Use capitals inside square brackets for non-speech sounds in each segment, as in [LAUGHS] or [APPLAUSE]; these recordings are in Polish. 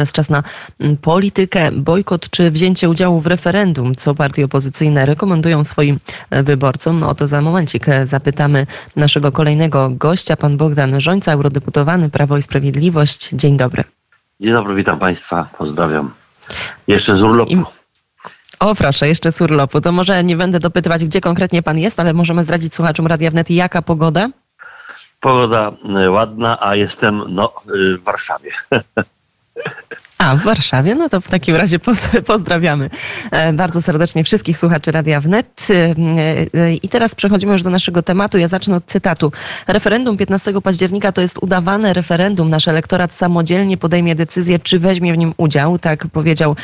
Teraz czas na mm, politykę, bojkot czy wzięcie udziału w referendum, co partie opozycyjne rekomendują swoim e, wyborcom. No o to za momencik e, zapytamy naszego kolejnego gościa, pan Bogdan Żońca, eurodeputowany Prawo i Sprawiedliwość. Dzień dobry. Dzień dobry, witam Państwa, pozdrawiam. Jeszcze z urlopu. I... O proszę, jeszcze z urlopu. To może nie będę dopytywać, gdzie konkretnie pan jest, ale możemy zdradzić słuchaczom Radia Wnet, jaka pogoda? Pogoda e, ładna, a jestem no, w Warszawie. [LAUGHS] A, w Warszawie? No to w takim razie pozdrawiamy e, bardzo serdecznie wszystkich słuchaczy Radia Wnet. E, e, I teraz przechodzimy już do naszego tematu. Ja zacznę od cytatu. Referendum 15 października to jest udawane referendum. Nasz elektorat samodzielnie podejmie decyzję, czy weźmie w nim udział. Tak powiedział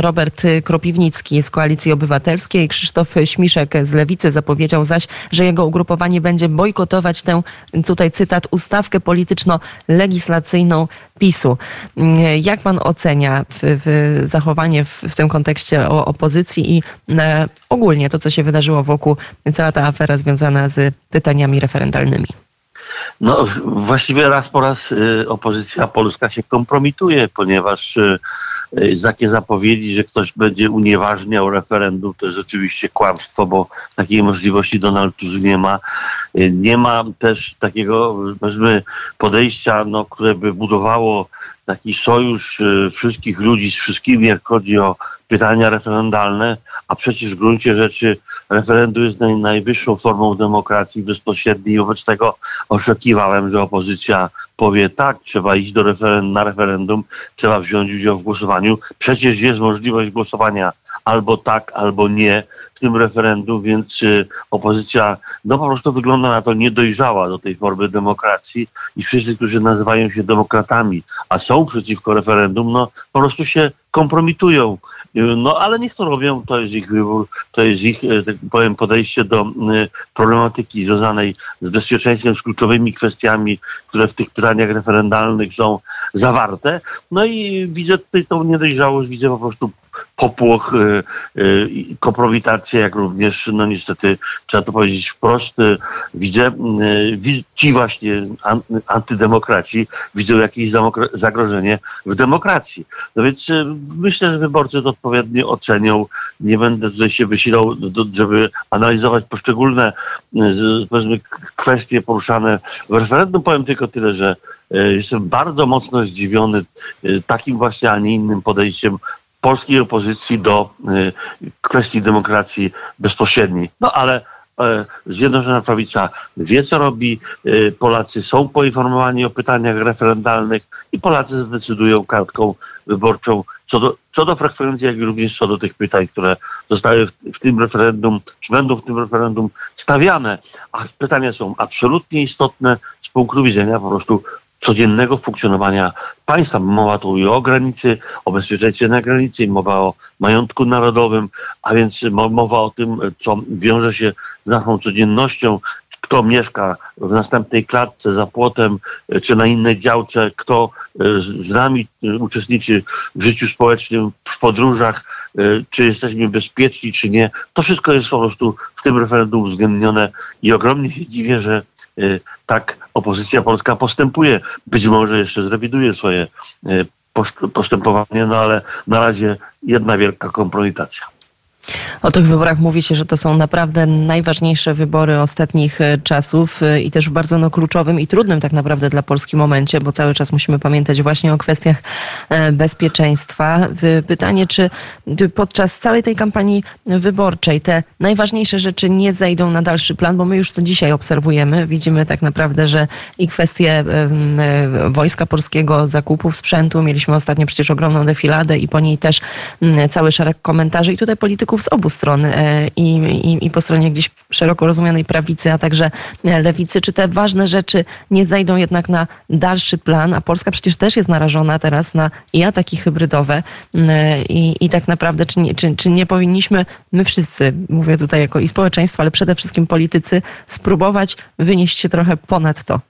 Robert Kropiwnicki z Koalicji Obywatelskiej. Krzysztof Śmiszek z Lewicy zapowiedział zaś, że jego ugrupowanie będzie bojkotować tę, tutaj cytat, ustawkę polityczno-legislacyjną PiSu. Jak pan ocenia w, w zachowanie w, w, tym kontekście o opozycji i e, ogólnie to, co się wydarzyło wokół, cała ta afera związana z pytaniami referendalnymi? No, właściwie raz po raz y, opozycja polska się kompromituje, ponieważ y, takie zapowiedzi, że ktoś będzie unieważniał referendum, to jest oczywiście kłamstwo, bo takiej możliwości Donald Tusk nie ma. Nie ma też takiego podejścia, no, które by budowało taki sojusz y, wszystkich ludzi z wszystkimi, jak chodzi o pytania referendalne, a przecież w gruncie rzeczy referendum jest naj, najwyższą formą demokracji bezpośredniej wobec tego oczekiwałem, że opozycja powie tak, trzeba iść do referendum, na referendum, trzeba wziąć udział w głosowaniu. Przecież jest możliwość głosowania albo tak, albo nie w tym referendum, więc y, opozycja no po prostu wygląda na to niedojrzała do tej formy demokracji i wszyscy, którzy nazywają się demokratami, a są przeciwko referendum, no po prostu się kompromitują. Y, no ale niech to robią, to jest ich wybór, to jest ich, y, tak powiem, podejście do problematyki związanej z bezpieczeństwem, z kluczowymi kwestiami, które w tych pytaniach referendalnych są zawarte. No i widzę tutaj tą niedojrzałość, widzę po prostu popłoch, y, y, kompromitację, jak również, no niestety, trzeba to powiedzieć wprost, y, widzę, ci właśnie antydemokraci widzą jakieś zagrożenie w demokracji. No więc myślę, że wyborcy to odpowiednio ocenią. Nie będę tutaj się wysilał, żeby analizować poszczególne powiedzmy, kwestie poruszane w referendum. Powiem tylko tyle, że Jestem bardzo mocno zdziwiony takim właśnie, a nie innym podejściem polskiej opozycji do y, kwestii demokracji bezpośredniej. No ale e, Zjednoczona Prawica wie, co robi, y, Polacy są poinformowani o pytaniach referendalnych i Polacy zdecydują kartką wyborczą co do, co do frekwencji, jak i również co do tych pytań, które zostały w, w tym referendum, czy będą w tym referendum stawiane. A pytania są absolutnie istotne z punktu widzenia po prostu codziennego funkcjonowania państwa. Mowa tu i o granicy, o bezpieczeństwie na granicy, mowa o majątku narodowym, a więc mowa o tym, co wiąże się z naszą codziennością, kto mieszka w następnej klatce za płotem, czy na innej działce, kto e, z nami e, uczestniczy w życiu społecznym, w podróżach, e, czy jesteśmy bezpieczni, czy nie. To wszystko jest po prostu w tym referendum uwzględnione i ogromnie się dziwię, że tak opozycja polska postępuje. Być może jeszcze zrewiduje swoje postępowanie, no ale na razie jedna wielka kompromitacja. O tych wyborach mówi się, że to są naprawdę najważniejsze wybory ostatnich e, czasów e, i też w bardzo no, kluczowym i trudnym tak naprawdę dla Polski momencie, bo cały czas musimy pamiętać właśnie o kwestiach e, bezpieczeństwa. Pytanie, czy podczas całej tej kampanii wyborczej te najważniejsze rzeczy nie zejdą na dalszy plan, bo my już to dzisiaj obserwujemy. Widzimy tak naprawdę, że i kwestie Wojska Polskiego, zakupów sprzętu, mieliśmy ostatnio przecież ogromną defiladę i po niej też cały szereg komentarzy i tutaj polityków z obu stron e, i, i, i po stronie gdzieś szeroko rozumianej prawicy, a także e, lewicy. Czy te ważne rzeczy nie zajdą jednak na dalszy plan? A Polska przecież też jest narażona teraz na i ataki hybrydowe e, i, i tak naprawdę czy nie, czy, czy nie powinniśmy my wszyscy, mówię tutaj jako i społeczeństwo, ale przede wszystkim politycy, spróbować wynieść się trochę ponad to?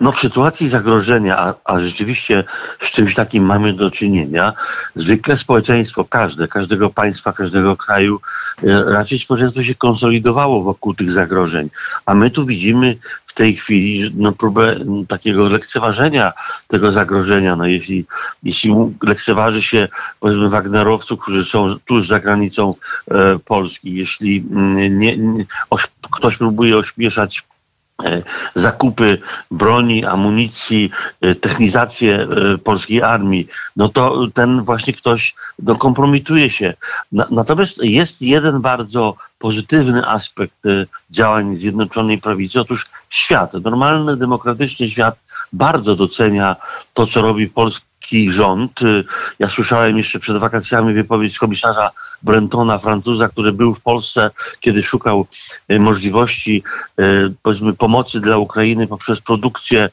No w sytuacji zagrożenia, a, a, rzeczywiście z czymś takim mamy do czynienia, zwykle społeczeństwo każde, każdego państwa, każdego kraju, e, raczej społeczeństwo się konsolidowało wokół tych zagrożeń. A my tu widzimy w tej chwili no, próbę takiego lekceważenia tego zagrożenia. No, jeśli, jeśli lekceważy się powiedzmy Wagnerowców, którzy są tuż za granicą e, Polski, jeśli nie, nie, oś, ktoś próbuje ośmieszać zakupy broni, amunicji, e, technizację e, polskiej armii, no to ten właśnie ktoś no, kompromituje się. Natomiast jest jeden bardzo pozytywny aspekt działań Zjednoczonej Prawicy. Otóż świat, normalny, demokratyczny świat bardzo docenia to, co robi Polska polski rząd. Y, ja słyszałem jeszcze przed wakacjami wypowiedź komisarza Brentona, Francuza, który był w Polsce, kiedy szukał y, możliwości y, powiedzmy pomocy dla Ukrainy poprzez produkcję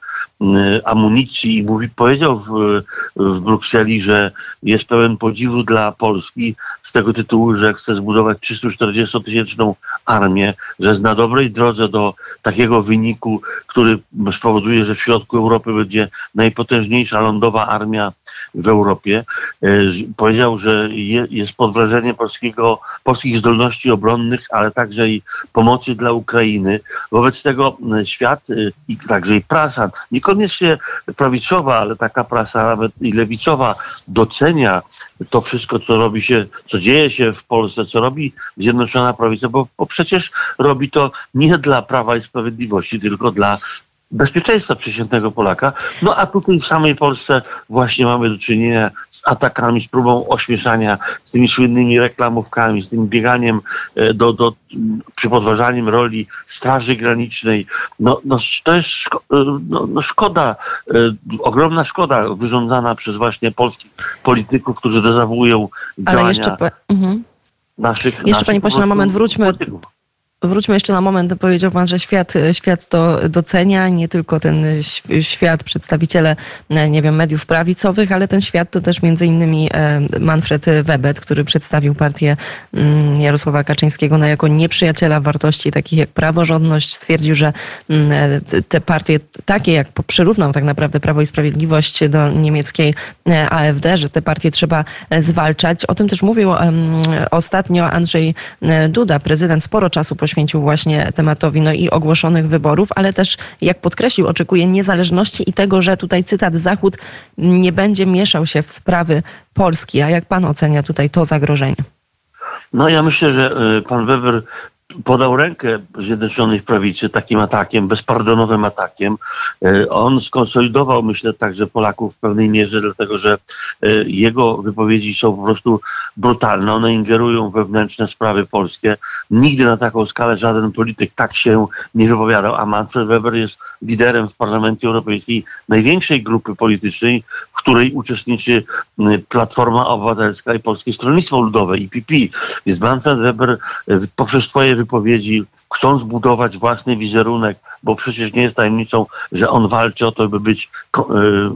amunicji i mówi, powiedział w, w Brukseli, że jest pełen podziwu dla Polski z tego tytułu, że chce zbudować 340-tysięczną armię, że jest na dobrej drodze do takiego wyniku, który spowoduje, że w środku Europy będzie najpotężniejsza lądowa armia w Europie. E, powiedział, że jest pod wrażeniem polskiego, polskich zdolności obronnych, ale także i pomocy dla Ukrainy. Wobec tego świat e, i także i prasa, niekoniecznie prawicowa, ale taka prasa nawet i lewicowa docenia to wszystko, co robi się, co dzieje się w Polsce, co robi Zjednoczona Prawica, bo, bo przecież robi to nie dla Prawa i Sprawiedliwości, tylko dla bezpieczeństwa przeciętnego Polaka. No a tutaj w samej Polsce właśnie mamy do czynienia z atakami, z próbą ośmieszania, z tymi słynnymi reklamówkami, z tym bieganiem e, do, do przy podważaniem roli Straży Granicznej. No, no to jest szko e, no, no szkoda, e, ogromna szkoda wyrządzana przez właśnie polskich polityków, którzy dezawuują działania Ale jeszcze, mhm. naszych Jeszcze naszych panie pośle, na moment wróćmy polityków. Wróćmy jeszcze na moment. Powiedział Pan, że świat, świat to docenia, nie tylko ten świat, przedstawiciele, nie wiem, mediów prawicowych, ale ten świat to też między innymi e, Manfred Webet, który przedstawił partię mm, Jarosława Kaczyńskiego no, jako nieprzyjaciela wartości takich jak praworządność. Stwierdził, że mm, e, te partie, takie jak przyrównał tak naprawdę Prawo i Sprawiedliwość do niemieckiej e, AfD, że te partie trzeba zwalczać. O tym też mówił ostatnio Andrzej Duda, prezydent sporo czasu poświęcił poświęcił właśnie tematowi no i ogłoszonych wyborów, ale też, jak podkreślił, oczekuje niezależności i tego, że tutaj cytat Zachód nie będzie mieszał się w sprawy Polski. A jak pan ocenia tutaj to zagrożenie? No ja myślę, że y, pan Weber podał rękę Zjednoczonej Prawicy takim atakiem, bezpardonowym atakiem. E, on skonsolidował, myślę, także Polaków w pewnej mierze, dlatego że e, jego wypowiedzi są po prostu brutalne. One ingerują w wewnętrzne sprawy polskie. Nigdy na taką skalę żaden polityk tak się nie wypowiadał, a Manfred Weber jest liderem w Parlamencie Europejskiej największej grupy politycznej, w której uczestniczy Platforma Obywatelska i Polskie Stronnictwo Ludowe, IPP. Więc Manfred Weber e, poprzez swoje wypowiedzi chcąc budować własny wizerunek, bo przecież nie jest tajemnicą, że on walczy o to, by być e,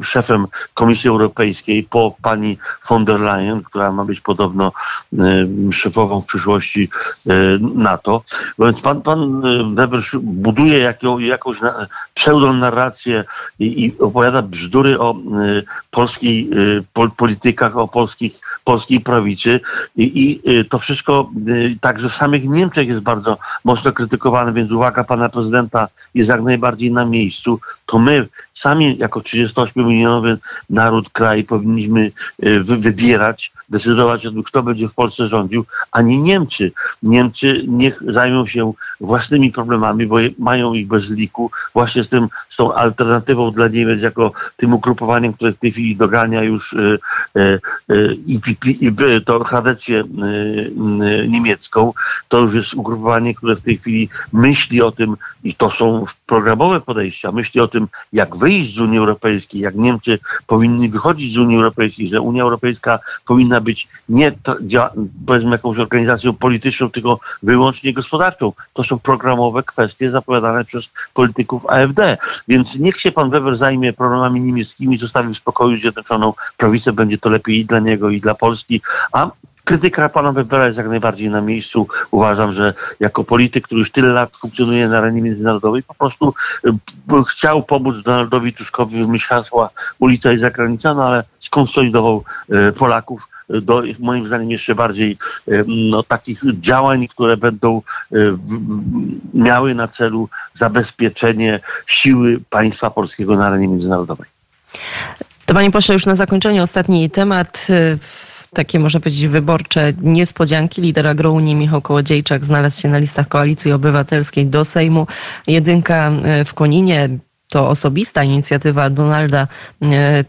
szefem Komisji Europejskiej po pani von der Leyen, która ma być podobno e, szefową w przyszłości e, NATO. Więc pan, pan Weber buduje jaką, jakąś pseudonarrację i, i opowiada bzdury o polskiej politykach, o polskich, polskiej prawicy. I, i to wszystko także w samych Niemczech jest bardzo mocno krytykowane więc uwaga pana prezydenta jest jak najbardziej na miejscu, to my sami jako 38-milionowy naród, kraj powinniśmy e, wybierać, decydować o tym, kto będzie w Polsce rządził, a nie Niemcy. Niemcy niech zajmą się własnymi problemami, bo mają ich bez liku, właśnie z tym, z tą alternatywą dla Niemiec, jako tym ugrupowaniem, które w tej chwili dogania już e, e, IPP, to Hadecję niemiecką. To już jest ugrupowanie, które w tej chwili myśli o tym, i to są programowe podejścia, myśli o tym, jak wyjść z Unii Europejskiej, jak Niemcy powinni wychodzić z Unii Europejskiej, że Unia Europejska powinna być nie powiedzmy jakąś organizacją polityczną, tylko wyłącznie gospodarczą. To są programowe kwestie zapowiadane przez polityków AfD. Więc niech się pan Weber zajmie problemami niemieckimi, zostawi w spokoju Zjednoczoną Prawicę, będzie to lepiej i dla niego, i dla Polski, a krytyka pana Webera jest jak najbardziej na miejscu. Uważam, że jako polityk, który już tyle lat funkcjonuje na arenie międzynarodowej, po prostu chciał pomóc Donaldowi Tuskowi wymyślić hasła ulica i zagranica, no ale skonsolidował Polaków do moim zdaniem jeszcze bardziej no, takich działań, które będą miały na celu zabezpieczenie siły państwa polskiego na arenie międzynarodowej. To panie pośle, już na zakończenie ostatni temat takie może powiedzieć wyborcze niespodzianki. Lider agrounii Michał Kołodziejczak znalazł się na listach Koalicji Obywatelskiej do Sejmu. Jedynka w Koninie to osobista inicjatywa Donalda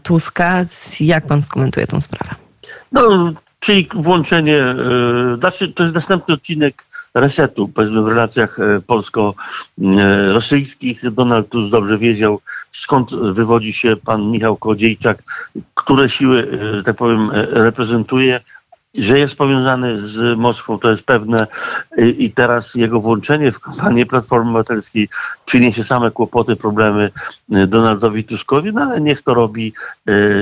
Tuska. Jak pan skomentuje tę sprawę? No, czyli włączenie, znaczy to jest następny odcinek resetu, powiedzmy w relacjach polsko-rosyjskich. Donald Tusk dobrze wiedział, skąd wywodzi się pan Michał Kołodziejczak, które siły, tak powiem, reprezentuje, że jest powiązany z Moskwą, to jest pewne i teraz jego włączenie w kampanię Platformy Obywatelskiej przyniesie same kłopoty, problemy Donaldowi Tuskowi, no ale niech to robi.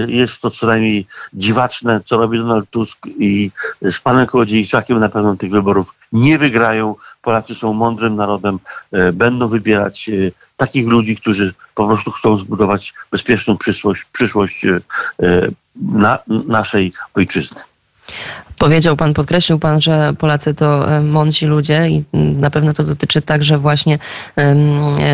Jest to co najmniej dziwaczne, co robi Donald Tusk i z panem Kołodziejczakiem na pewno tych wyborów nie wygrają. Polacy są mądrym narodem, będą wybierać takich ludzi, którzy po prostu chcą zbudować bezpieczną przyszłość, przyszłość na naszej ojczyzny. Powiedział pan, podkreślił pan, że Polacy to mądrzy ludzie i na pewno to dotyczy także właśnie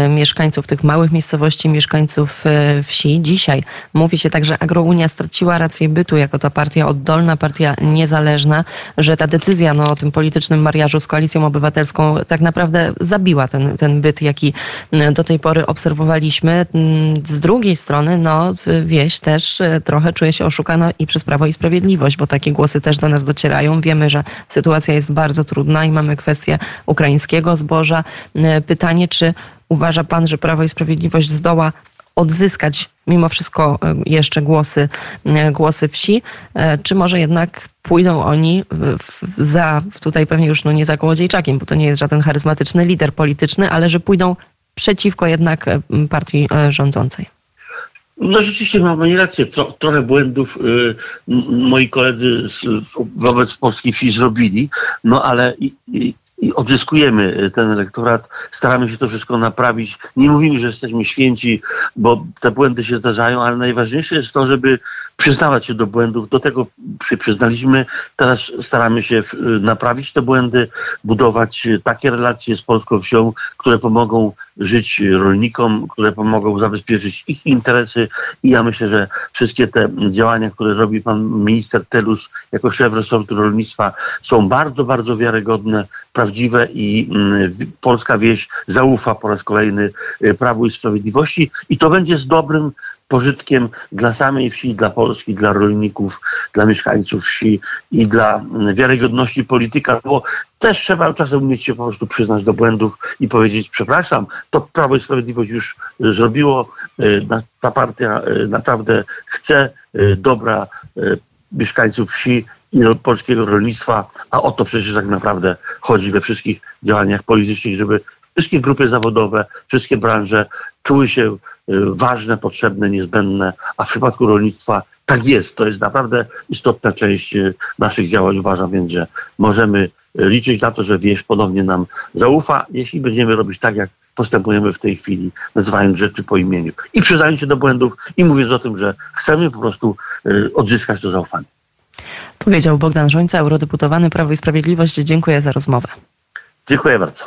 mieszkańców tych małych miejscowości, mieszkańców wsi. Dzisiaj mówi się tak, że Agrounia straciła rację bytu jako ta partia oddolna, partia niezależna, że ta decyzja no, o tym politycznym mariażu z Koalicją Obywatelską tak naprawdę zabiła ten, ten byt, jaki do tej pory obserwowaliśmy. Z drugiej strony no, wieś też trochę czuje się oszukana i przez Prawo i Sprawiedliwość, bo takie głosy też do nas docierają. Wiemy, że sytuacja jest bardzo trudna i mamy kwestię ukraińskiego zboża. Pytanie, czy uważa pan, że Prawo i Sprawiedliwość zdoła odzyskać mimo wszystko jeszcze głosy, głosy wsi, czy może jednak pójdą oni za, tutaj pewnie już no nie za Kołodziejczakiem, bo to nie jest żaden charyzmatyczny lider polityczny, ale że pójdą przeciwko jednak partii rządzącej. No rzeczywiście mamy rację. Tro, trochę błędów y, moi koledzy z, wobec polskiej wsi zrobili, no ale i, i, i odzyskujemy ten elektorat, staramy się to wszystko naprawić. Nie mówimy, że jesteśmy święci, bo te błędy się zdarzają, ale najważniejsze jest to, żeby przyznawać się do błędów. Do tego się przyznaliśmy. Teraz staramy się naprawić te błędy, budować takie relacje z polską wsią, które pomogą żyć rolnikom, które pomogą zabezpieczyć ich interesy. I ja myślę, że wszystkie te działania, które robi pan minister Telus jako szef resortu rolnictwa są bardzo, bardzo wiarygodne, prawdziwe i polska wieś zaufa po raz kolejny Prawu i Sprawiedliwości i to będzie z dobrym pożytkiem dla samej wsi, dla Polski, dla rolników, dla mieszkańców wsi i dla wiarygodności polityka, bo też trzeba czasem umieć się po prostu przyznać do błędów i powiedzieć przepraszam, to Prawo i Sprawiedliwość już zrobiło, ta partia naprawdę chce dobra mieszkańców wsi i polskiego rolnictwa, a o to przecież tak naprawdę chodzi we wszystkich działaniach politycznych, żeby wszystkie grupy zawodowe, wszystkie branże czuły się ważne, potrzebne, niezbędne, a w przypadku rolnictwa tak jest. To jest naprawdę istotna część naszych działań. Uważam więc, że możemy liczyć na to, że wieś ponownie nam zaufa, jeśli będziemy robić tak, jak postępujemy w tej chwili, nazywając rzeczy po imieniu i przyznając się do błędów i mówiąc o tym, że chcemy po prostu odzyskać to zaufanie. Powiedział Bogdan Żońca, eurodeputowany Prawo i Sprawiedliwość. Dziękuję za rozmowę. Dziękuję bardzo.